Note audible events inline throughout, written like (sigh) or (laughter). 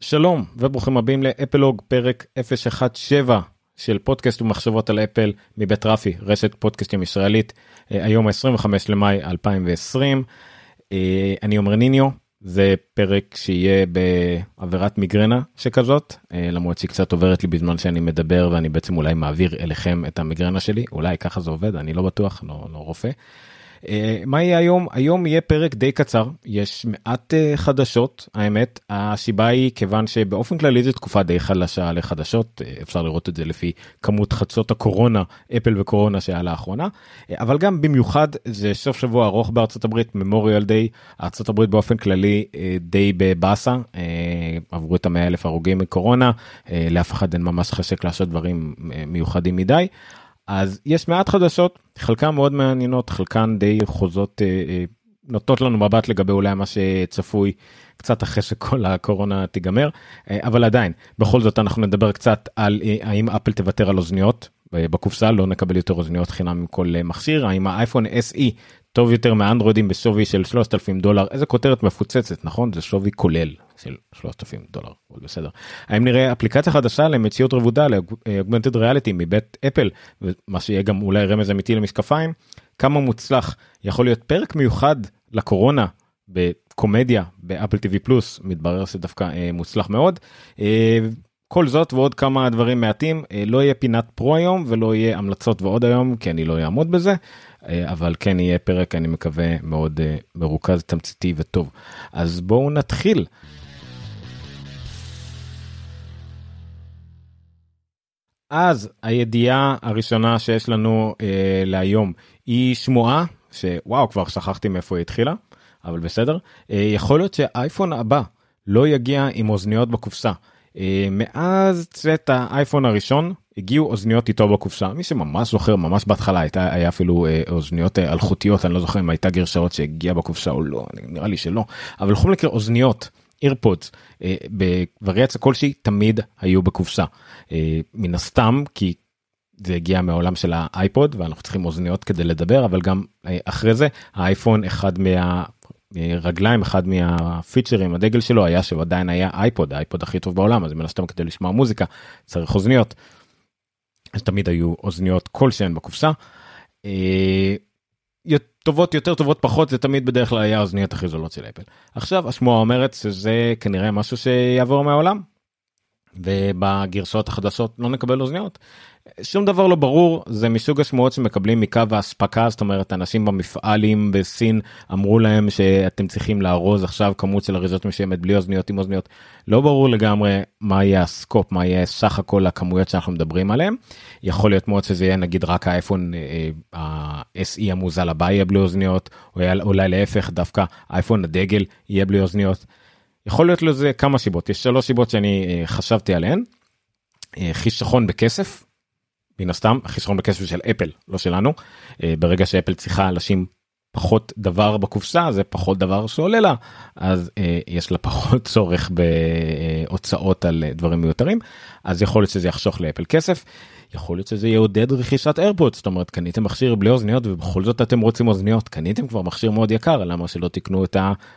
שלום וברוכים הבאים לאפלוג פרק 017 של פודקאסט ומחשבות על אפל מבית רפי רשת פודקאסטים ישראלית אה, היום 25 למאי 2020 אה, אני אומר ניניו זה פרק שיהיה בעבירת מיגרנה שכזאת אה, למרות שהיא קצת עוברת לי בזמן שאני מדבר ואני בעצם אולי מעביר אליכם את המיגרנה שלי אולי ככה זה עובד אני לא בטוח לא, לא רופא. אה, מה יהיה היום? היום יהיה פרק די קצר, יש מעט אה, חדשות, האמת, הסיבה היא כיוון שבאופן כללי זו תקופה די חלשה לחדשות, אה, אפשר לראות את זה לפי כמות חדשות הקורונה, אפל וקורונה שהיה לאחרונה, אבל גם במיוחד זה סוף שבוע ארוך בארצות הברית, ממוריאל דיי, ארצות הברית באופן כללי די בבאסה, עברו את המאה אלף הרוגים מקורונה, לאף אחד אין ממש חשק לעשות דברים מיוחדים מדי. אז יש מעט חדשות, חלקן מאוד מעניינות, חלקן די חוזות, אה, אה, נותנות לנו מבט לגבי אולי מה שצפוי קצת אחרי שכל הקורונה תיגמר, אה, אבל עדיין, בכל זאת אנחנו נדבר קצת על האם אפל תוותר על אוזניות. בקופסה לא נקבל יותר אוזניות חינם מכל מכשיר. האם האייפון SE טוב יותר מאנדרואידים בשווי של 3,000 דולר? איזה כותרת מפוצצת נכון? זה שווי כולל של 3,000 דולר אבל בסדר. האם נראה אפליקציה חדשה למציאות רבודה לאוגמנטד ריאליטי מבית אפל ומה שיהיה גם אולי רמז אמיתי למשקפיים כמה מוצלח יכול להיות פרק מיוחד לקורונה בקומדיה באפל טיווי פלוס מתברר שדווקא אה, מוצלח מאוד. אה, כל זאת ועוד כמה דברים מעטים אה, לא יהיה פינת פרו היום ולא יהיה המלצות ועוד היום כי אני לא אעמוד בזה אה, אבל כן יהיה פרק אני מקווה מאוד אה, מרוכז תמציתי וטוב אז בואו נתחיל. אז הידיעה הראשונה שיש לנו אה, להיום היא שמועה שוואו כבר שכחתי מאיפה היא התחילה אבל בסדר. אה, יכול להיות שהאייפון הבא לא יגיע עם אוזניות בקופסה. אה, מאז צאת האייפון הראשון הגיעו אוזניות איתו בקופסה. מי שממש זוכר ממש בהתחלה הייתה היה אפילו אה, אוזניות אה, אלחוטיות אני לא זוכר אם הייתה גרשאות שהגיעה בקופסה או לא נראה לי שלא. אבל בכל מקרה אוזניות אירפודס בווריאציה כלשהי תמיד היו בקופסה מן הסתם כי זה הגיע מהעולם של האייפוד ואנחנו צריכים אוזניות כדי לדבר אבל גם אחרי זה האייפון אחד מה רגליים אחד מהפיצ'רים הדגל שלו היה שהוא עדיין היה אייפוד האייפוד הכי טוב בעולם אז מן הסתם כדי לשמוע מוזיקה צריך אוזניות. אז תמיד היו אוזניות כלשהן בקופסה. טובות יותר טובות פחות זה תמיד בדרך כלל היה האוזניות הכי זולות של אפל. עכשיו השמועה אומרת שזה כנראה משהו שיעבור מהעולם. ובגרסאות החדשות לא נקבל אוזניות. שום דבר לא ברור זה מסוג השמועות שמקבלים מקו האספקה זאת אומרת אנשים במפעלים בסין אמרו להם שאתם צריכים לארוז עכשיו כמות של אריזות מסוימת בלי אוזניות עם אוזניות לא ברור לגמרי מה יהיה הסקופ מה יהיה סך הכל הכמויות שאנחנו מדברים עליהם יכול להיות מאוד שזה יהיה נגיד רק האייפון אה, ה-SE המוזל הבא יהיה בלי אוזניות או אולי להפך דווקא אייפון הדגל יהיה בלי אוזניות. יכול להיות לזה כמה סיבות יש שלוש סיבות שאני אה, חשבתי עליהן. אה, חיסכון בכסף מן הסתם חיסכון בכסף של אפל לא שלנו אה, ברגע שאפל צריכה לשים פחות דבר בקופסה זה פחות דבר שעולה לה אז יש לה פחות (laughs) צורך בהוצאות על דברים מיותרים אז יכול להיות שזה יחשוך לאפל כסף. יכול להיות שזה יעודד רכישת איירפודס זאת אומרת קניתם מכשיר בלי אוזניות ובכל זאת אתם רוצים אוזניות קניתם כבר מכשיר מאוד יקר למה שלא תקנו את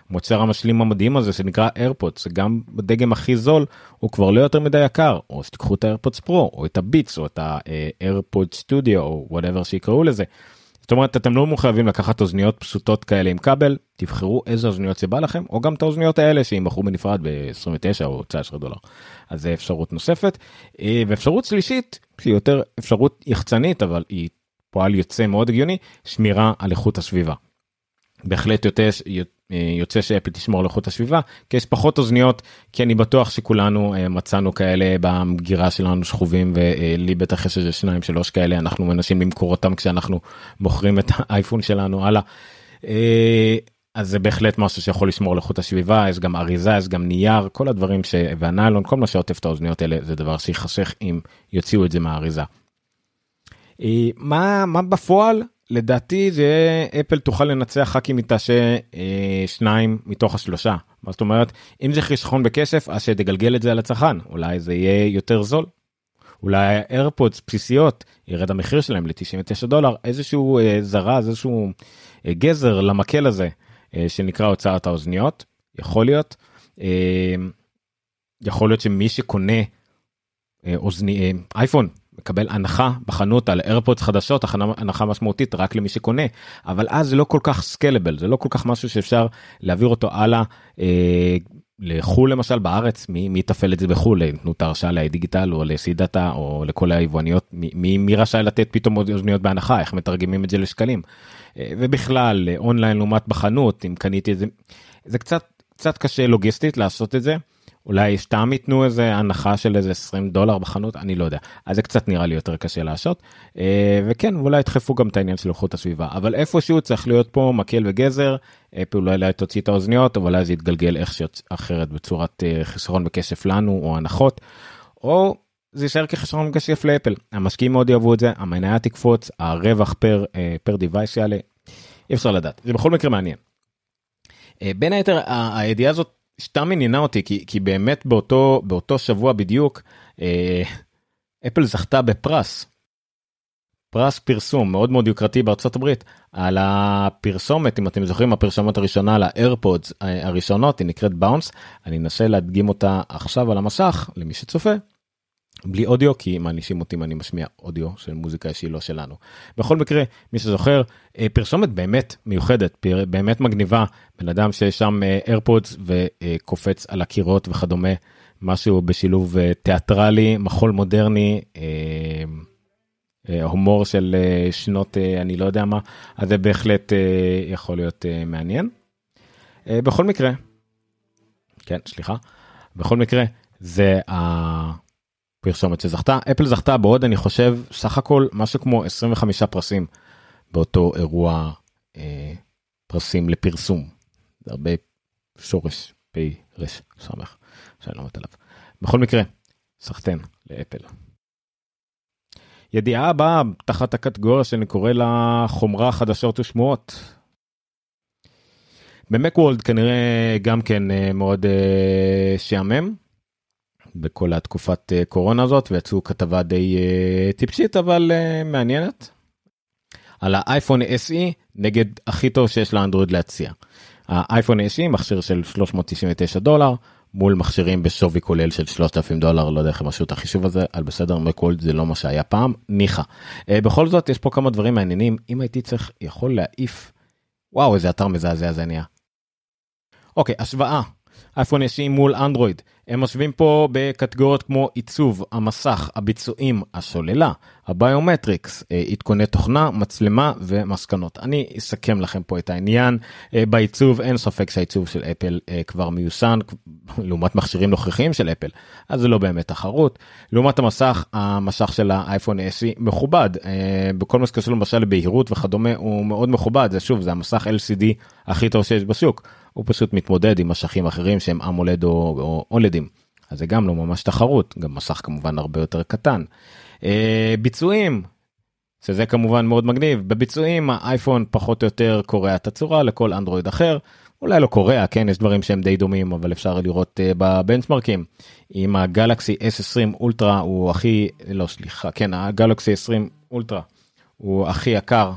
המוצר המשלים המדהים הזה שנקרא AirPods גם בדגם הכי זול הוא כבר לא יותר מדי יקר או שתיקחו את ה AirPods Pro או את ה Beats או את ה AirPod Studio או whatever שיקראו לזה. זאת אומרת אתם לא מחויבים לקחת אוזניות פשוטות כאלה עם כבל תבחרו איזה אוזניות שבא לכם או גם את האוזניות האלה שימכרו בנפרד ב-29 או 19 דולר. אז זה אפשרות נוספת אה, ואפשרות שלישית שהיא יותר אפשרות יחצנית אבל היא פועל יוצא מאוד הגיוני שמירה על איכות הסביבה. בהחלט יוצא, יוצא שאפל תשמור על איכות הסביבה כי יש פחות אוזניות כי אני בטוח שכולנו אה, מצאנו כאלה במגירה שלנו שכובים ולי בטח יש איזה שניים שלוש כאלה אנחנו מנסים למכור אותם כשאנחנו מוכרים את האייפון שלנו הלאה. אה, אז זה בהחלט משהו שיכול לשמור על איכות הסביבה יש גם אריזה יש גם נייר כל הדברים ש... והניילון כל מה שעוטף את האוזניות האלה זה דבר שיחשך אם יוציאו את זה מהאריזה. אה, מה מה בפועל לדעתי זה אפל תוכל לנצח רק אם היא תעשה אה, שניים מתוך השלושה. מה זאת אומרת? אם זה חיסכון בכסף אז שתגלגל את זה על הצרכן. אולי זה יהיה יותר זול. אולי איירפודס בסיסיות ירד המחיר שלהם ל-99 דולר. איזשהו אה, זרז איזשהו אה, גזר למקל הזה אה, שנקרא הוצאת האוזניות. יכול להיות. אה, יכול להיות שמי שקונה אוזני אייפון מקבל הנחה בחנות על AirPods חדשות הנחה משמעותית רק למי שקונה אבל אז זה לא כל כך scalable זה לא כל כך משהו שאפשר להעביר אותו הלאה אה, לחו"ל למשל בארץ מי, מי יתפעל את זה בחו"ל? נתנו את ההרשאה ל iDigital או ל C-Data או לכל היבואניות מי, מי רשאי לתת פתאום אוזניות בהנחה? איך מתרגמים את זה לשקלים? אה, ובכלל אונליין לעומת בחנות אם קניתי את זה זה קצת קצת קשה לוגיסטית לעשות את זה. אולי סתם ייתנו איזה הנחה של איזה 20 דולר בחנות? אני לא יודע. אז זה קצת נראה לי יותר קשה לעשות. אה, וכן אולי ידחפו גם את העניין של איכות הסביבה. אבל איפשהו צריך להיות פה מקל וגזר. אולי תוציא את האוזניות אבל אז יתגלגל איך אחרת בצורת אה, חסרון בכסף לנו או הנחות. או זה יישאר כחסרון בכסף לאפל. המשקיעים מאוד יאהבו את זה המניה תקפוץ הרווח פר אה, פר דיווייס יעלה. אי אפשר לדעת. זה בכל מקרה מעניין. בין היתר הידיעה הזאת סתם עניינה אותי כי, כי באמת באותו באותו שבוע בדיוק אה, אפל זכתה בפרס. פרס פרסום מאוד מאוד יוקרתי בארצות הברית על הפרסומת אם אתם זוכרים הפרסומת הראשונה לאיירפודס הראשונות היא נקראת באונס אני אנסה להדגים אותה עכשיו על המסך למי שצופה בלי אודיו כי מענישים אותי אם אני משמיע אודיו של מוזיקה שהיא לא שלנו. בכל מקרה מי שזוכר אה, פרסומת באמת מיוחדת באמת מגניבה בן אדם שיש שם איירפודס אה, וקופץ על הקירות וכדומה משהו בשילוב אה, תיאטרלי מחול מודרני הומור של שנות אני לא יודע מה אז זה בהחלט יכול להיות מעניין. בכל מקרה כן סליחה בכל מקרה זה. פרסומת שזכתה אפל זכתה בעוד אני חושב סך הכל משהו כמו 25 פרסים באותו אירוע אה, פרסים לפרסום. זה הרבה שורש פי רש סמך שאני לא מת עליו. בכל מקרה סחטיין לאפל. ידיעה הבאה תחת הקטגוריה שאני קורא לה חומרה חדשות ושמועות. במקוולד כנראה גם כן אה, מאוד אה, שעמם בכל התקופת אה, קורונה הזאת ויצאו כתבה די uh, טיפשית אבל uh, מעניינת. על האייפון SE נגד הכי טוב שיש לאנדרואיד להציע. האייפון SE מכשיר של 399 דולר מול מכשירים בשווי כולל של 3,000 דולר לא יודע איך הם עשו את החישוב הזה על בסדר מקולד זה לא מה שהיה פעם ניחא. בכל זאת יש פה כמה דברים מעניינים אם הייתי צריך יכול להעיף. וואו איזה אתר מזעזע זה נהיה. אוקיי השוואה אייפון SE מול אנדרואיד הם משווים פה בקטגוריות כמו עיצוב, המסך, הביצועים, הסוללה, ה biometrics, אה, עדכוני תוכנה, מצלמה ומסקנות. אני אסכם לכם פה את העניין. אה, בעיצוב אין ספק שהעיצוב של אפל אה, כבר מיושן (laughs) לעומת מכשירים נוכחיים של אפל, אז זה לא באמת תחרות. לעומת המסך, המסך של האייפון SE מכובד. בכל מה שקשור למשל לבהירות וכדומה הוא מאוד מכובד. זה שוב, זה המסך LCD הכי טוב שיש בשוק. הוא פשוט מתמודד עם משכים אחרים שהם אמולד או אולדים. אז זה גם לא ממש תחרות, גם מסך כמובן הרבה יותר קטן. אה, ביצועים, שזה כמובן מאוד מגניב, בביצועים האייפון פחות או יותר קורע את הצורה לכל אנדרואיד אחר. אולי לא קורע, כן, יש דברים שהם די דומים, אבל אפשר לראות uh, בבנצ'מרקים. עם הגלקסי S20 אולטרה הוא הכי, לא סליחה, כן, הגלקסי 20 אולטרה הוא הכי יקר,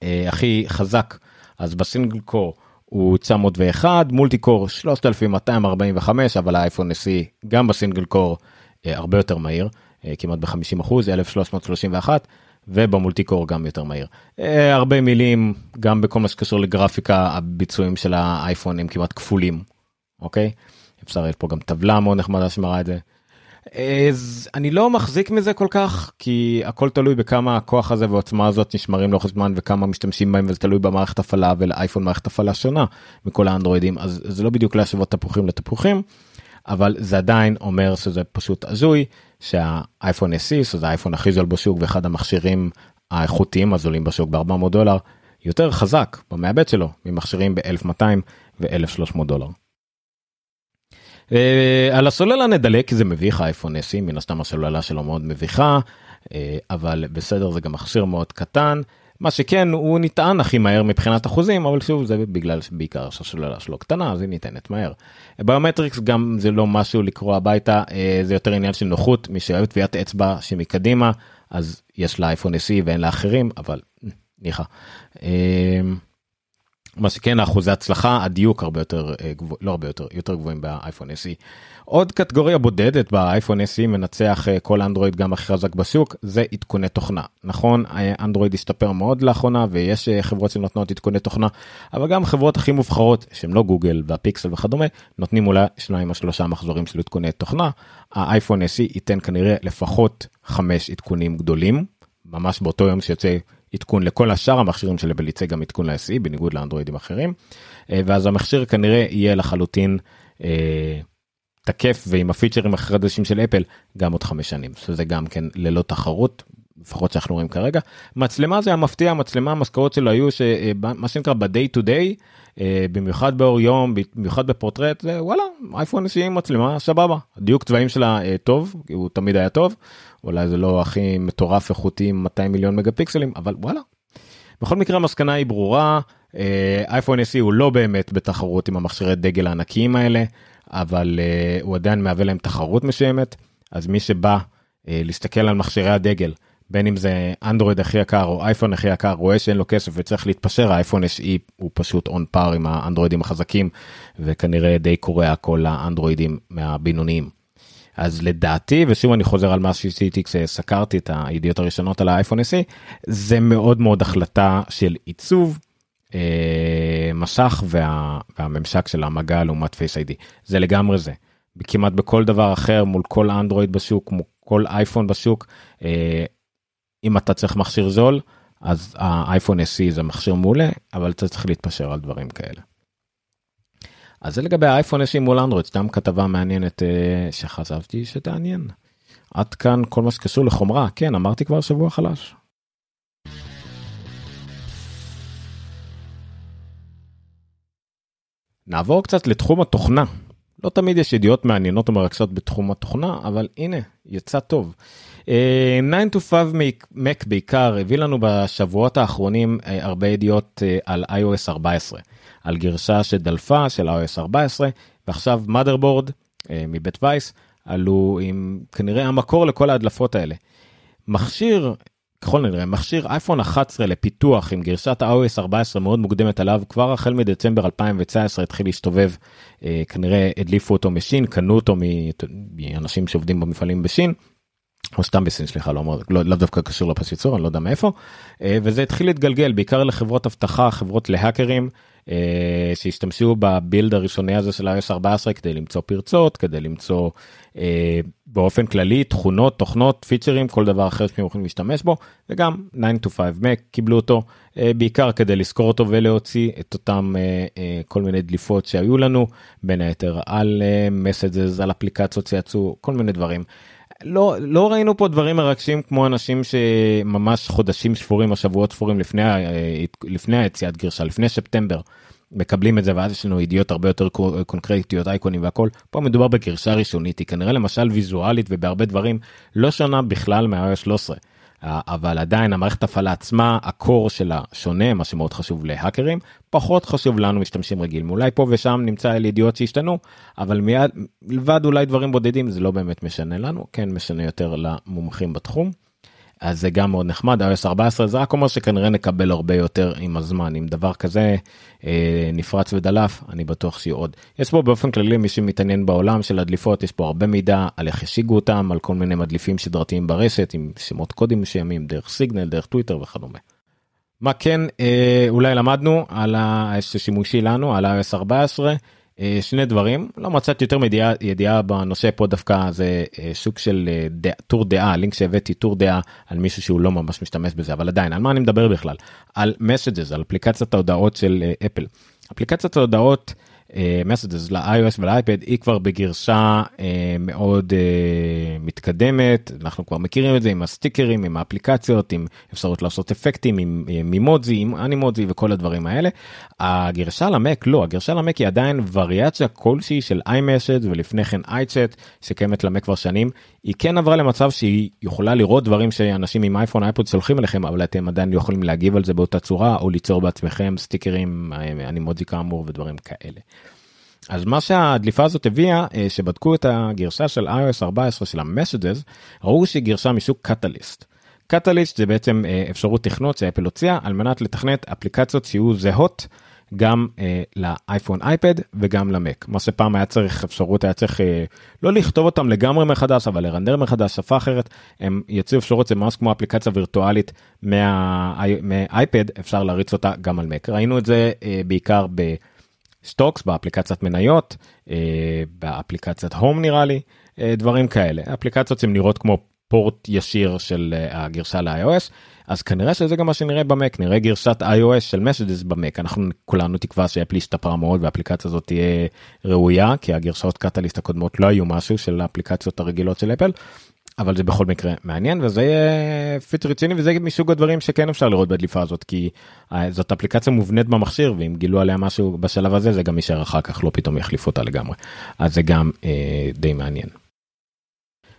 uh, הכי חזק, אז בסינגל קור הוא 901 מולטי קור 3245 אבל האייפון SE גם בסינגל קור אה, הרבה יותר מהיר אה, כמעט ב-50 אחוז 1331 ובמולטי קור גם יותר מהיר. אה, הרבה מילים גם בכל מה שקשור לגרפיקה הביצועים של האייפון הם כמעט כפולים אוקיי אפשר לראות פה גם טבלה מאוד נחמדה שמראה את זה. אז אני לא מחזיק מזה כל כך כי הכל תלוי בכמה הכוח הזה ועוצמה הזאת נשמרים לאורך זמן וכמה משתמשים בהם וזה תלוי במערכת הפעלה ולאייפון מערכת הפעלה שונה מכל האנדרואידים אז זה לא בדיוק להשוות תפוחים לתפוחים אבל זה עדיין אומר שזה פשוט הזוי שהאייפון SE שזה האייפון הכי זול בשוק ואחד המכשירים האיכותיים הזולים בשוק ב-400 דולר יותר חזק במעבד שלו ממכשירים ב-1200 ו-1300 דולר. אה, על הסוללה נדלק כי זה מביך האייפון SE מן הסתם הסוללה שלו מאוד מביכה אה, אבל בסדר זה גם מכשיר מאוד קטן מה שכן הוא נטען הכי מהר מבחינת אחוזים אבל שוב זה בגלל בעיקר שהסוללה שלו קטנה אז היא ניתנת מהר. ביומטריקס גם זה לא משהו לקרוא הביתה אה, זה יותר עניין של נוחות מי שאוהב טביעת אצבע שמקדימה אז יש לאייפון SE ואין לאחרים אבל ניחא. מה שכן אחוזי הצלחה הדיוק הרבה יותר גבוה, לא הרבה יותר יותר גבוהים באייפון SE. עוד קטגוריה בודדת באייפון SE מנצח כל אנדרואיד גם הכי חזק בשוק זה עדכוני תוכנה נכון אנדרואיד השתפר מאוד לאחרונה ויש חברות שנותנות עדכוני תוכנה אבל גם חברות הכי מובחרות שהם לא גוגל והפיקסל וכדומה נותנים אולי שניים או שלושה מחזורים של עדכוני תוכנה האייפון SE ייתן כנראה לפחות חמש עדכונים גדולים ממש באותו יום שיוצא עדכון לכל השאר המכשירים יצא גם עדכון ל-SE בניגוד לאנדרואידים אחרים. ואז המכשיר כנראה יהיה לחלוטין אה, תקף ועם הפיצ'רים החדשים של אפל גם עוד חמש שנים. שזה גם כן ללא תחרות לפחות שאנחנו רואים כרגע. מצלמה זה המפתיע המצלמה המשכורות שלו היו שמה שנקרא ב-day to day במיוחד באור יום במיוחד בפורטרט וואלה אייפון יש מצלמה סבבה. דיוק צבעים שלה טוב הוא תמיד היה טוב. אולי זה לא הכי מטורף איכותי 200 מיליון מגה פיקסלים אבל וואלה. בכל מקרה המסקנה היא ברורה אייפון SE הוא לא באמת בתחרות עם המכשירי דגל הענקיים האלה אבל הוא עדיין מהווה להם תחרות מסוימת. אז מי שבא להסתכל על מכשירי הדגל בין אם זה אנדרואיד הכי יקר או אייפון הכי יקר רואה שאין לו כסף וצריך להתפשר האייפון SE הוא פשוט און פאר עם האנדרואידים החזקים וכנראה די קורע כל האנדרואידים מהבינוניים. אז לדעתי ושוב אני חוזר על מה שעשיתי כשסקרתי את הידיעות הראשונות על האייפון SE זה מאוד מאוד החלטה של עיצוב אה, מסך וה, והממשק של המגע לעומת פייס איי-די זה לגמרי זה. כמעט בכל דבר אחר מול כל אנדרואיד בשוק מול כל אייפון בשוק אה, אם אתה צריך מכשיר זול אז האייפון SE זה מכשיר מעולה אבל אתה צריך להתפשר על דברים כאלה. אז זה לגבי האייפון SE מול אנדרואיד סתם כתבה מעניינת אה, שחשבתי שתעניין. עד כאן כל מה שקשור לחומרה כן אמרתי כבר שבוע חלש. נעבור קצת לתחום התוכנה. לא תמיד יש ידיעות מעניינות ומרגשות בתחום התוכנה, אבל הנה, יצא טוב. 9 to 5 Mac בעיקר הביא לנו בשבועות האחרונים uh, הרבה ידיעות uh, על iOS 14, על גרסה שדלפה של iOS 14, ועכשיו Motherboard מבית Vice עלו עם כנראה המקור לכל ההדלפות האלה. מכשיר ככל הנראה מכשיר אייפון 11 לפיתוח עם גרסת ה-iOS 14 מאוד מוקדמת עליו כבר החל מדצמבר 2019 התחיל להסתובב אה, כנראה הדליפו אותו מסין קנו אותו מאנשים שעובדים במפעלים בסין. או סתם בסין סליחה לא, לא, לא דווקא קשור לפס ייצור אני לא יודע מאיפה אה, וזה התחיל להתגלגל בעיקר לחברות אבטחה חברות להאקרים אה, שהשתמשו בבילד הראשוני הזה של iOS 14 כדי למצוא פרצות כדי למצוא באופן כללי תכונות תוכנות פיצ'רים כל דבר אחר שהם יכולים להשתמש בו וגם 9 to 5 Mac קיבלו אותו אה, בעיקר כדי לזכור אותו ולהוציא את אותם אה, אה, כל מיני דליפות שהיו לנו בין היתר על אה, מסג'ז על אפליקציות שיצאו כל מיני דברים. לא לא ראינו פה דברים מרגשים כמו אנשים שממש חודשים ספורים או שבועות ספורים לפני לפני היציאת גרשה לפני ספטמבר מקבלים את זה ואז יש לנו ידיעות הרבה יותר קונקרטיות אייקונים והכל. פה מדובר בגרשה ראשונית היא כנראה למשל ויזואלית ובהרבה דברים לא שונה בכלל מה 13 אבל עדיין המערכת הפעלה עצמה הקור שלה שונה מה שמאוד חשוב להאקרים. פחות חשוב לנו משתמשים רגילים אולי פה ושם נמצא אל ידיעות שהשתנו אבל מיד מלבד אולי דברים בודדים זה לא באמת משנה לנו כן משנה יותר למומחים בתחום. אז זה גם מאוד נחמד iOS 14 זה רק אומר שכנראה נקבל הרבה יותר עם הזמן. אם דבר כזה אה, נפרץ ודלף אני בטוח שיהיו עוד. יש פה באופן כללי מי שמתעניין בעולם של הדליפות יש פה הרבה מידע על איך השיגו אותם על כל מיני מדליפים סדרתיים ברשת עם שמות קודים מסוימים דרך סיגנל דרך טוויטר וכדומה. מה כן אה, אולי למדנו על השימושי לנו על iOS 14 אה, שני דברים לא מצאתי יותר מידיעה ידיעה בנושא פה דווקא זה אה, סוג של אה, טור דעה לינק שהבאתי טור דעה על מישהו שהוא לא ממש משתמש בזה אבל עדיין על מה אני מדבר בכלל על מסג'ז על אפליקציית ההודעות של אפל אפליקציית ההודעות. מסג'ס ל-iOS ולאייפד היא כבר בגרשה אה, מאוד אה, מתקדמת אנחנו כבר מכירים את זה עם הסטיקרים עם האפליקציות עם אפשרות לעשות אפקטים עם מימודזי עם אנימודזי וכל הדברים האלה. הגרשה למק לא הגרשה למק היא עדיין וריאציה כלשהי של iMessage ולפני כן iChat שקיימת למק כבר שנים היא כן עברה למצב שהיא יכולה לראות דברים שאנשים עם אייפון אייפוד שולחים אליכם אבל אתם עדיין לא יכולים להגיב על זה באותה צורה או ליצור בעצמכם סטיקרים אנימודזי כאמור ודברים כאלה. אז מה שהדליפה הזאת הביאה שבדקו את הגרשה של iOS 14 של המסג'ז ראו שהיא גרשה מסוג קטליסט. קטליסט זה בעצם אפשרות תכנות שאפל הוציאה על מנת לתכנת אפליקציות שיהיו זהות גם אה, לאייפון אייפד וגם למק מה שפעם היה צריך אפשרות היה צריך אה, לא לכתוב אותם לגמרי מחדש אבל לרנדר מחדש שפה אחרת הם יצאו אפשרות זה ממש כמו אפליקציה וירטואלית מהאייפד אפשר להריץ אותה גם על מק ראינו את זה אה, בעיקר ב Stocks באפליקציית מניות אה, באפליקציית Home נראה לי אה, דברים כאלה אפליקציות שהן נראות כמו פורט ישיר של אה, הגרשה ל-iOS אז כנראה שזה גם מה שנראה במק נראה גרשת iOS של messages במק אנחנו כולנו תקווה שאפל השתפרה מאוד והאפליקציה הזאת תהיה ראויה כי הגרשאות קטליסט הקודמות לא היו משהו של האפליקציות הרגילות של אפל. אבל זה בכל מקרה מעניין וזה יהיה פיצ'ר רציני וזה מסוג הדברים שכן אפשר לראות בדליפה הזאת כי אה, זאת אפליקציה מובנית במכשיר ואם גילו עליה משהו בשלב הזה זה גם יישאר אחר כך לא פתאום יחליף אותה לגמרי אז זה גם אה, די מעניין.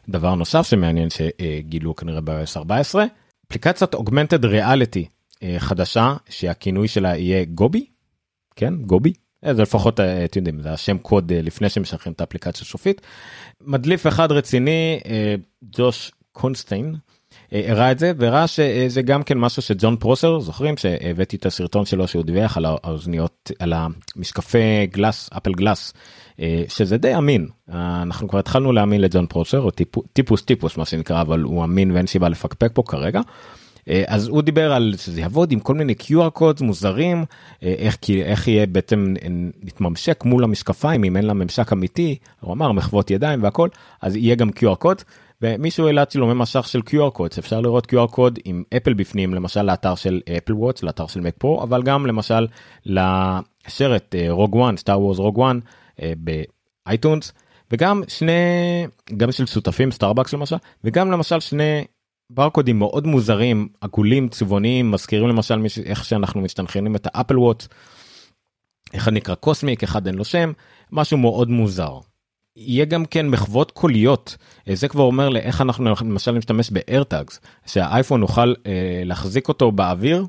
דבר נוסף שמעניין שגילו כנראה ב-OS 14 אפליקציית אוגמנטד ריאליטי אה, חדשה שהכינוי שלה יהיה גובי כן גובי אה, זה לפחות אתם יודעים זה השם קוד לפני שמשחררים את האפליקציה הסופית. מדליף אחד רציני ג'וש קונסטיין הראה את זה והראה שזה גם כן משהו שג'ון פרוסר זוכרים? שהבאתי את הסרטון שלו שהוא דיווח על האוזניות על המשקפי גלאס אפל גלאס שזה די אמין. אנחנו כבר התחלנו להאמין לג'ון פרוסר או טיפוס טיפוס טיפוס מה שנקרא אבל הוא אמין ואין סיבה לפקפק פה כרגע. אז הוא דיבר על שזה יעבוד עם כל מיני QR קוד מוזרים איך כי איך יהיה בעצם נתממשק מול המשקפיים אם אין לה ממשק אמיתי הוא אמר מחוות ידיים והכל אז יהיה גם QR קוד ומישהו העלה צילומי משך של QR קוד אפשר לראות QR קוד עם אפל בפנים למשל לאתר של אפל וואטס לאתר של מק פרו אבל גם למשל לסרט Rogue One Star Wars Rogue One ב iTunes וגם שני גם של שותפים Starbucks למשל וגם למשל שני ברקודים מאוד מוזרים עגולים צבעוניים מזכירים למשל איך שאנחנו מסנכרנים את ה Apple Watch. אחד נקרא cosmic אחד אין לו שם משהו מאוד מוזר. יהיה גם כן מחוות קוליות זה כבר אומר לאיך אנחנו למשל נשתמש ב AirTags שהאייפון נוכל אה, להחזיק אותו באוויר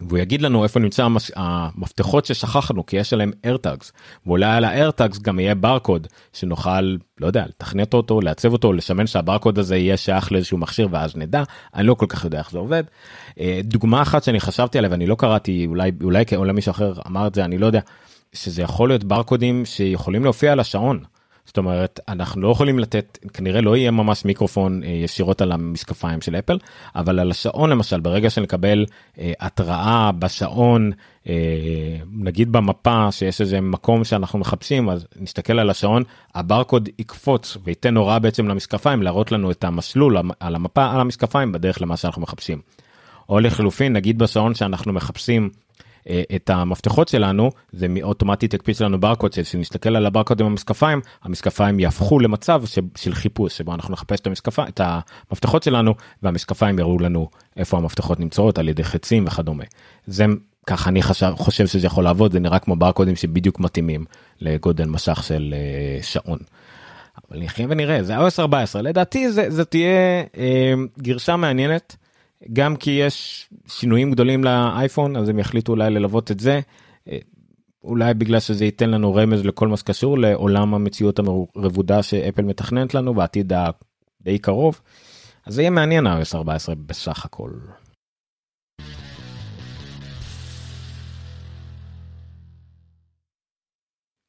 והוא יגיד לנו איפה נמצא המש... המפתחות ששכחנו כי יש עליהם AirTags ואולי על ה-AirTags גם יהיה ברקוד שנוכל לא יודע לתכנת אותו לעצב אותו לשמן שהברקוד הזה יהיה שייך לאיזשהו מכשיר ואז נדע אני לא כל כך יודע איך זה עובד. אה, דוגמה אחת שאני חשבתי עליה ואני לא קראתי אולי אולי אולי מישהו אחר אמר את זה אני לא יודע שזה יכול להיות ברקודים שיכולים להופיע על השעון. זאת אומרת אנחנו לא יכולים לתת כנראה לא יהיה ממש מיקרופון אה, ישירות על המשקפיים של אפל אבל על השעון למשל ברגע שנקבל אה, התראה בשעון אה, נגיד במפה שיש איזה מקום שאנחנו מחפשים אז נסתכל על השעון הברקוד יקפוץ וייתן הוראה בעצם למשקפיים להראות לנו את המסלול על המפה על המשקפיים בדרך למה שאנחנו מחפשים. או לחלופין נגיד בשעון שאנחנו מחפשים את המפתחות שלנו זה אוטומטית יקפיץ לנו ברקוד שנסתכל על הברקוד עם המשקפיים המשקפיים יהפכו למצב של חיפוש שבו אנחנו נחפש את המשקפיים את המפתחות שלנו והמשקפיים יראו לנו איפה המפתחות נמצאות על ידי חצים וכדומה. זה ככה אני חשב, חושב שזה יכול לעבוד זה נראה כמו ברקודים שבדיוק מתאימים לגודל משך של uh, שעון. אבל נחיה ונראה זה iOS 14 לדעתי זה, זה תהיה uh, גרשה מעניינת. גם כי יש שינויים גדולים לאייפון אז הם יחליטו אולי ללוות את זה. אה, אולי בגלל שזה ייתן לנו רמז לכל מה שקשור לעולם המציאות הרבודה שאפל מתכננת לנו בעתיד הדי קרוב. אז זה יהיה מעניין ה-iOS 14 בסך הכל.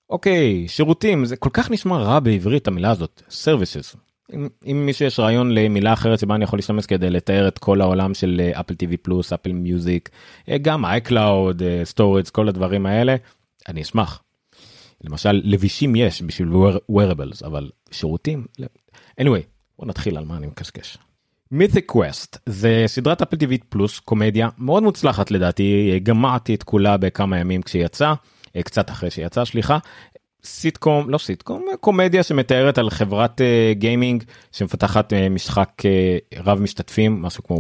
אוקיי שירותים זה כל כך נשמע רע בעברית המילה הזאת services אם, אם מישהו יש רעיון למילה אחרת שבה אני יכול להשתמש כדי לתאר את כל העולם של Apple TV Plus Apple Music גם iCloud storage כל הדברים האלה אני אשמח. למשל לבישים יש בשביל wearables אבל שירותים anyway בוא נתחיל על מה אני מקשקש. Mythic Quest זה סדרת Apple TV Plus קומדיה מאוד מוצלחת לדעתי גמרתי את כולה בכמה ימים כשיצא קצת אחרי שיצא סליחה סיטקום לא סיטקום קומדיה שמתארת על חברת גיימינג אה, שמפתחת אה, משחק אה, רב משתתפים משהו כמו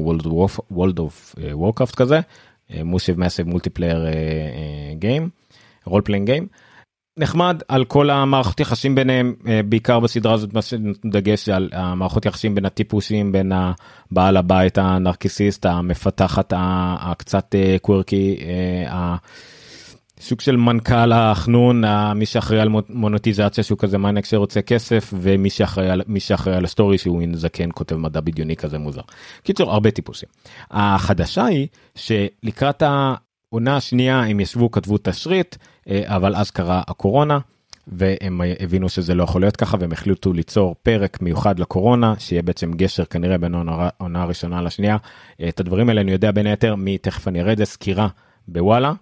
World of Warcraft כזה massive massive multiplayer game role playing game. נחמד על כל המערכות יחסים ביניהם בעיקר בסדרה הזאת דגש על המערכות יחסים בין הטיפוסים בין הבעל הבית הנרקיסיסט המפתחת הקצת quirky. סוג של מנכ"ל החנון מי שאחראי על מונטיזציה שהוא כזה מניאק שרוצה כסף ומי שאחראי על שאחראי על ה story שהוא מין זקן כותב מדע בדיוני כזה מוזר. קיצור הרבה טיפוסים. החדשה היא שלקראת עונה שנייה הם ישבו כתבו תשריט אבל אז קרה הקורונה והם הבינו שזה לא יכול להיות ככה והם החליטו ליצור פרק מיוחד לקורונה שיהיה בעצם גשר כנראה בין העונה הראשונה לשנייה. את הדברים האלה אני יודע בין היתר מתכף אני ארד לסקירה בוואלה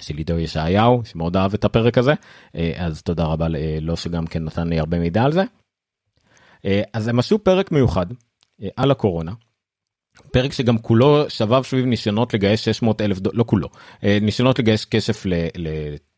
של עידו ישעיהו שמאוד אהב את הפרק הזה אז תודה רבה לו שגם כן נתן לי הרבה מידע על זה. אז הם עשו פרק מיוחד על הקורונה. פרק שגם כולו שבב סביב ניסיונות לגייס 600 אלף דולר לא כולו ניסיונות לגייס כסף ל,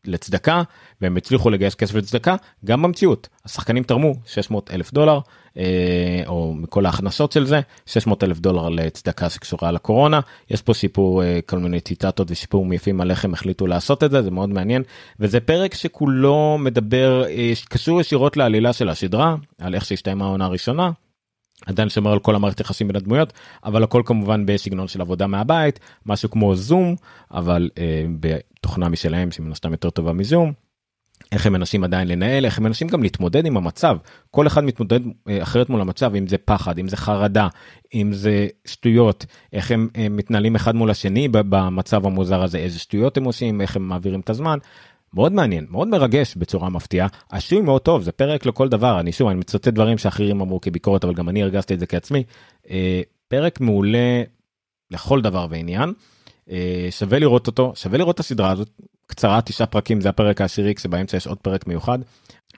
לצדקה והם הצליחו לגייס כסף לצדקה גם במציאות. השחקנים תרמו 600 אלף דולר אה, או מכל ההכנסות של זה 600 אלף דולר לצדקה שקשורה לקורונה. יש פה שיפור אה, כל מיני ציטטות ושיפור יפים על איך הם החליטו לעשות את זה זה מאוד מעניין. וזה פרק שכולו מדבר אה, קשור ישירות לעלילה של הסדרה על איך שהסתיימה העונה הראשונה. עדיין שומר על כל המערכת יחסים בין הדמויות אבל הכל כמובן בסגנון של עבודה מהבית משהו כמו זום אבל אה, בתוכנה משלהם שמן הסתם יותר טובה מזום. איך הם מנסים עדיין לנהל איך הם מנסים גם להתמודד עם המצב. כל אחד מתמודד אה, אחרת מול המצב אם זה פחד אם זה חרדה אם זה שטויות. איך הם, הם מתנהלים אחד מול השני במצב המוזר הזה איזה שטויות הם עושים איך הם מעבירים את הזמן מאוד מעניין מאוד מרגש בצורה מפתיעה. השוי מאוד טוב זה פרק לכל דבר. אני שוב אני מצטט דברים שאחרים אמרו כביקורת אבל גם אני הרגשתי את זה כעצמי. אה, פרק מעולה לכל דבר ועניין. אה, שווה לראות אותו שווה לראות את הסדרה הזאת. קצרה תשעה פרקים זה הפרק העשירי כשבאמצע יש עוד פרק מיוחד.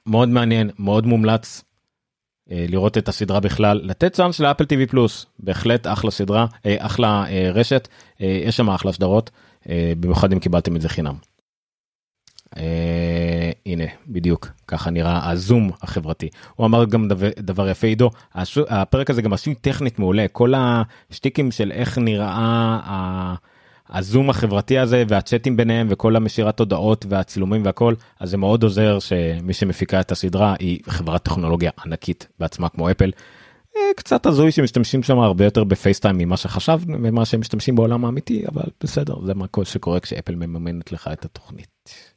מאוד מעניין מאוד מומלץ. אה, לראות את הסדרה בכלל. לתת צאנס לאפל טיווי פלוס בהחלט אחלה סדרה אה, אחלה אה, רשת. אה, יש שם אחלה סדרות אה, במיוחד אם קיבלתם את זה חינם. אה, הנה בדיוק ככה נראה הזום החברתי הוא אמר גם דבר, דבר יפה עידו הפרק הזה גם עשוי טכנית מעולה כל השטיקים של איך נראה הזום החברתי הזה והצ'אטים ביניהם וכל המשירת הודעות והצילומים והכל אז זה מאוד עוזר שמי שמפיקה את הסדרה היא חברת טכנולוגיה ענקית בעצמה כמו אפל. אה, קצת הזוי שמשתמשים שם הרבה יותר בפייסטיים ממה שחשבנו ממה שהם משתמשים בעולם האמיתי אבל בסדר זה מה שקורה כשאפל מממנת לך את התוכנית.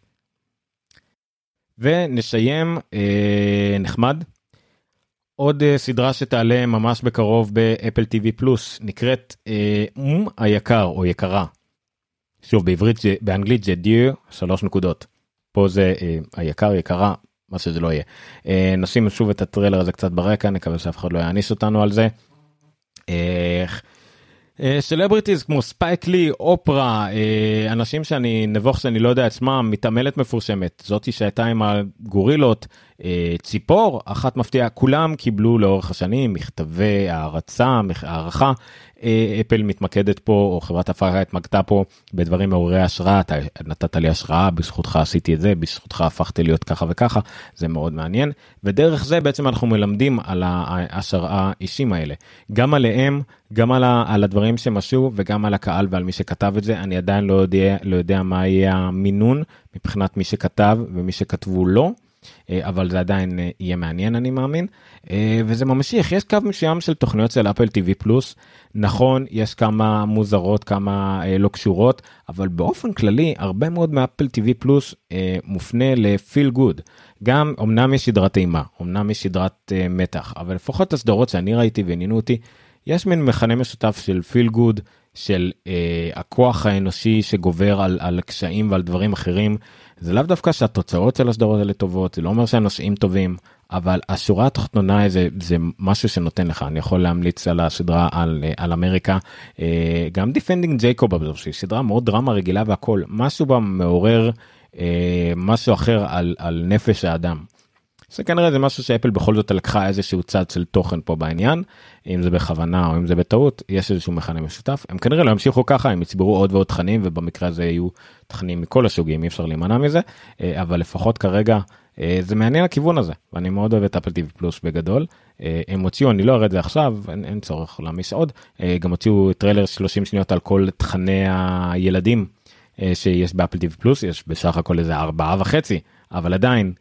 ונסיים אה, נחמד. עוד אה, סדרה שתעלה ממש בקרוב ב Apple TV Plus נקראת אה, מום היקר או יקרה. שוב בעברית באנגלית זה Dear שלוש נקודות. פה זה אה, היקר יקרה מה שזה לא יהיה. אה, נשים שוב את הטריילר הזה קצת ברקע נקווה שאף אחד לא יעניש אותנו על זה. אה, סלבריטיז כמו ספייק לי אופרה אה, אנשים שאני נבוך שאני לא יודע את שמם מתעמלת מפורסמת. זאתי שהייתה עם הגורילות אה, ציפור אחת מפתיעה כולם קיבלו לאורך השנים מכתבי הערצה הערכה. אה, אפל מתמקדת פה או חברת הפקה התמקדה פה בדברים מעוררי השראה. אתה נתת לי השראה בזכותך עשיתי את זה בזכותך הפכתי להיות ככה וככה זה מאוד מעניין. ודרך זה בעצם אנחנו מלמדים על ההשראה אישים האלה. גם עליהם גם על, ה, על הדברים שהם עשו וגם על הקהל ועל מי שכתב את זה. אני עדיין לא יודע לא יודע מה יהיה המינון מבחינת מי שכתב ומי שכתבו לא. אה, אבל זה עדיין אה, יהיה מעניין אני מאמין. אה, וזה ממשיך. יש קו מסוים של תוכניות של Apple TV Plus נכון יש כמה מוזרות כמה לא קשורות אבל באופן כללי הרבה מאוד מ Apple TV Plus מופנה ל feel good גם אמנם יש סדרת אימה אמנם יש סדרת מתח אבל לפחות הסדרות שאני ראיתי ועניינו אותי יש מין מכנה משותף של feel good של אה, הכוח האנושי שגובר על, על קשיים ועל דברים אחרים. זה לאו דווקא שהתוצאות של הסדרות האלה טובות, זה לא אומר שהנושאים טובים, אבל השורה התחתונה זה, זה משהו שנותן לך, אני יכול להמליץ על הסדרה על, על אמריקה, אה, גם Defending Jacob, שהיא סדרה מאוד דרמה רגילה והכל, משהו בה מעורר אה, משהו אחר על, על נפש האדם. זה כנראה זה משהו שאפל בכל זאת לקחה איזשהו צד של תוכן פה בעניין. אם זה בכוונה או אם זה בטעות יש איזשהו מכנה משותף. הם כנראה לא ימשיכו ככה הם יצברו עוד ועוד תכנים ובמקרה הזה יהיו תכנים מכל הסוגים אי אפשר להימנע מזה. אה, אבל לפחות כרגע אה, זה מעניין הכיוון הזה ואני מאוד אוהב את Apple TV Plus בגדול. אה, הם הוציאו אני לא אראה את זה עכשיו אין, אין צורך להעמיס עוד. גם הוציאו טריילר 30 שניות על כל תכני הילדים שיש ב Apple TV Plus יש בסך הכל איזה ארבעה וחצי אבל עדיין.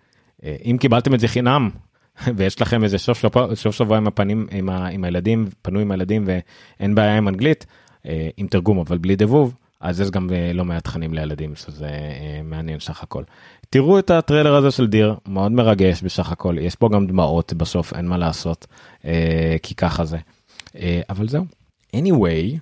אה, אם קיבלתם את זה חינם (laughs) ויש לכם איזה סוף שבוע, סוף שבוע עם הפנים עם, ה, עם הילדים פנו עם הילדים ואין בעיה עם אנגלית אה, עם תרגום אבל בלי דבוב אז יש גם אה, לא מעט תכנים לילדים שזה מעניין סך הכל. תראו את הטריילר הזה של דיר מאוד מרגש בסך הכל יש פה גם דמעות בסוף אין מה לעשות כי ככה זה אבל זהו anyway.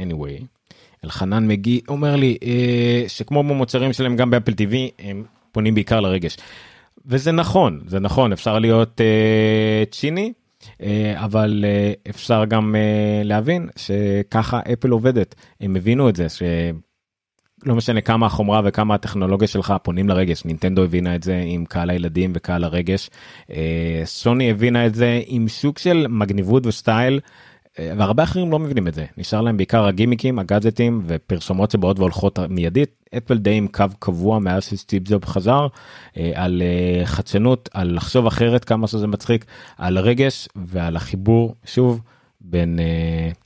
anyway. אלחנן מגי אומר לי אה, שכמו במוצרים שלהם גם באפל TV הם פונים בעיקר לרגש. וזה נכון זה נכון אפשר להיות אה, צ'יני אה, אבל אה, אפשר גם אה, להבין שככה אפל עובדת הם הבינו את זה שלא משנה כמה החומרה וכמה הטכנולוגיה שלך פונים לרגש נינטנדו הבינה את זה עם קהל הילדים וקהל הרגש סוני הבינה את זה עם שוק של מגניבות וסטייל. והרבה אחרים לא מבינים את זה. נשאר להם בעיקר הגימיקים הגאדג'טים ופרסומות שבאות והולכות מיידית. אפל די עם קו קבוע מאז שסטיב ג'וב חזר אה, על אה, חדשנות על לחשוב אחרת כמה שזה מצחיק על רגש ועל החיבור שוב בין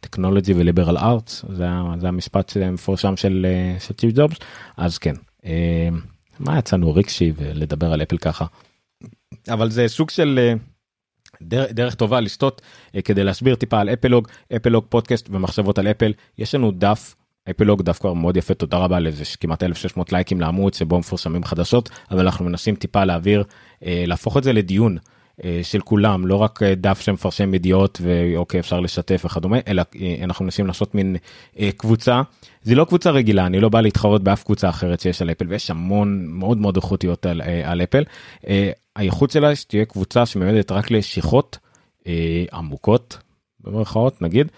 טכנולוגי וליברל ארטס. זה, המשפט המפורשם של סטיב ג'ובס. אז כן אה, מה יצאנו ריקשי ולדבר על אפל ככה? אבל זה סוג של. דרך, דרך טובה לשתות אה, כדי להסביר טיפה על אפלוג אפלוג פודקאסט ומחשבות על אפל יש לנו דף אפלוג דף כבר מאוד יפה תודה רבה לזה כמעט 1600 לייקים לעמוד שבו מפורסמים חדשות אבל אנחנו מנסים טיפה להעביר אה, להפוך את זה לדיון. אה, של כולם לא רק אה, דף שמפרשם ידיעות ואוקיי אפשר לשתף וכדומה אלא אה, אנחנו מנסים לעשות מין קבוצה. זה לא קבוצה רגילה אני לא בא להתחרות באף קבוצה אחרת שיש על אפל ויש המון מאוד מאוד איכותיות על, על אפל. הייחוד שלה שתהיה קבוצה שמיועדת רק לשיחות עמוקות במרכאות נגיד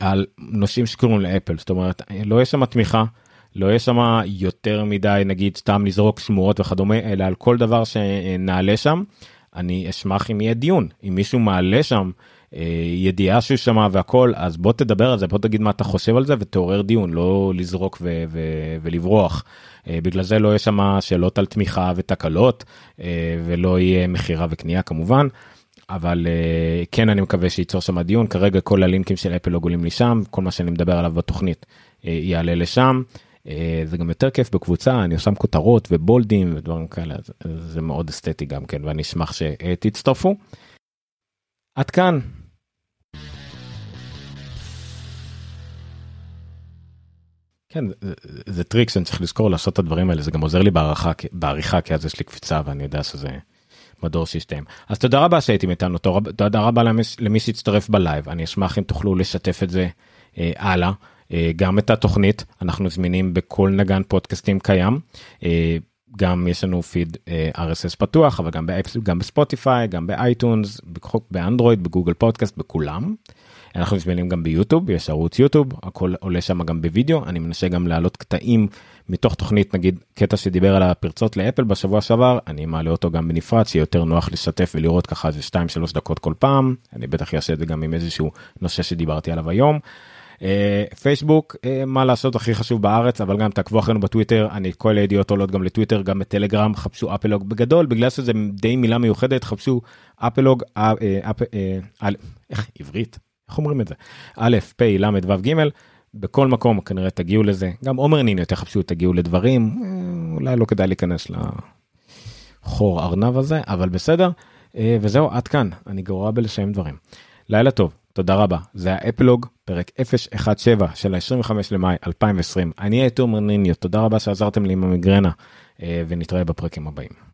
על נושאים שקוראים לאפל. זאת אומרת לא יש שם תמיכה. לא יש שם יותר מדי נגיד סתם לזרוק שמועות וכדומה אלא על כל דבר שנעלה שם אני אשמח אם יהיה דיון אם מישהו מעלה שם אה, ידיעה שהוא שמע והכל אז בוא תדבר על זה בוא תגיד מה אתה חושב על זה ותעורר דיון לא לזרוק ו- ו- ולברוח. אה, בגלל זה לא יהיה שם שאלות על תמיכה ותקלות אה, ולא יהיה מכירה וקנייה כמובן. אבל uh, כן אני מקווה שייצור שם דיון כרגע כל הלינקים של אפל לא גולים לי שם כל מה שאני מדבר עליו בתוכנית uh, יעלה לשם. אה, זה גם יותר כיף בקבוצה אני שם כותרות ובולדים ודברים כאלה זה מאוד אסתטי גם כן ואני אשמח שתצטרפו. עד כאן. כן זה, זה טריק שאני צריך לזכור לעשות את הדברים האלה זה גם עוזר לי בעריכה בעריכה כי אז יש לי קפיצה ואני יודע שזה מדור שיסתיים אז תודה רבה שהייתם איתנו תודה רבה למי, למי שהצטרף בלייב אני אשמח אם תוכלו לשתף את זה אה, הלאה. אה, גם את התוכנית אנחנו זמינים בכל נגן פודקאסטים קיים. אה, גם יש לנו פיד אה, RSS פתוח אבל גם, באפל, גם ב Spotify גם ב iTunes באנדרואיד ב Google Podcast בכולם. אנחנו זמינים גם ביוטיוב יש ערוץ יוטיוב הכל עולה שם גם בווידאו אני מנסה גם להעלות קטעים מתוך תוכנית נגיד קטע שדיבר על הפרצות לאפל בשבוע שעבר אני מעלה אותו גם בנפרד שיהיה יותר נוח לשתף ולראות ככה איזה 2-3 דקות כל פעם אני בטח אעשה את זה גם עם איזשהו נושא שדיברתי עליו היום. אה, פייסבוק אה, מה לעשות הכי חשוב בארץ אבל גם תעקבו אחרינו בטוויטר אני כל הידיעות עולות גם לטוויטר גם בטלגרם חפשו אפלוג בגדול בגלל שזה די מילה מיוחדת חפשו אפלוג אה, איך עברית איך אומרים את זה א' פ' ל' ו' ג' בכל מקום כנראה תגיעו לזה גם עומר ניני יותר חפשו תגיעו לדברים אולי לא כדאי להיכנס לחור ארנב הזה אבל בסדר וזהו עד כאן אני גרוע בלשם דברים. לילה טוב. תודה רבה. זה האפלוג, פרק 017 של ה-25 למאי 2020. אני הייתי עומר ניניו, תודה רבה שעזרתם לי עם המיגרנה, אה, ונתראה בפרקים הבאים.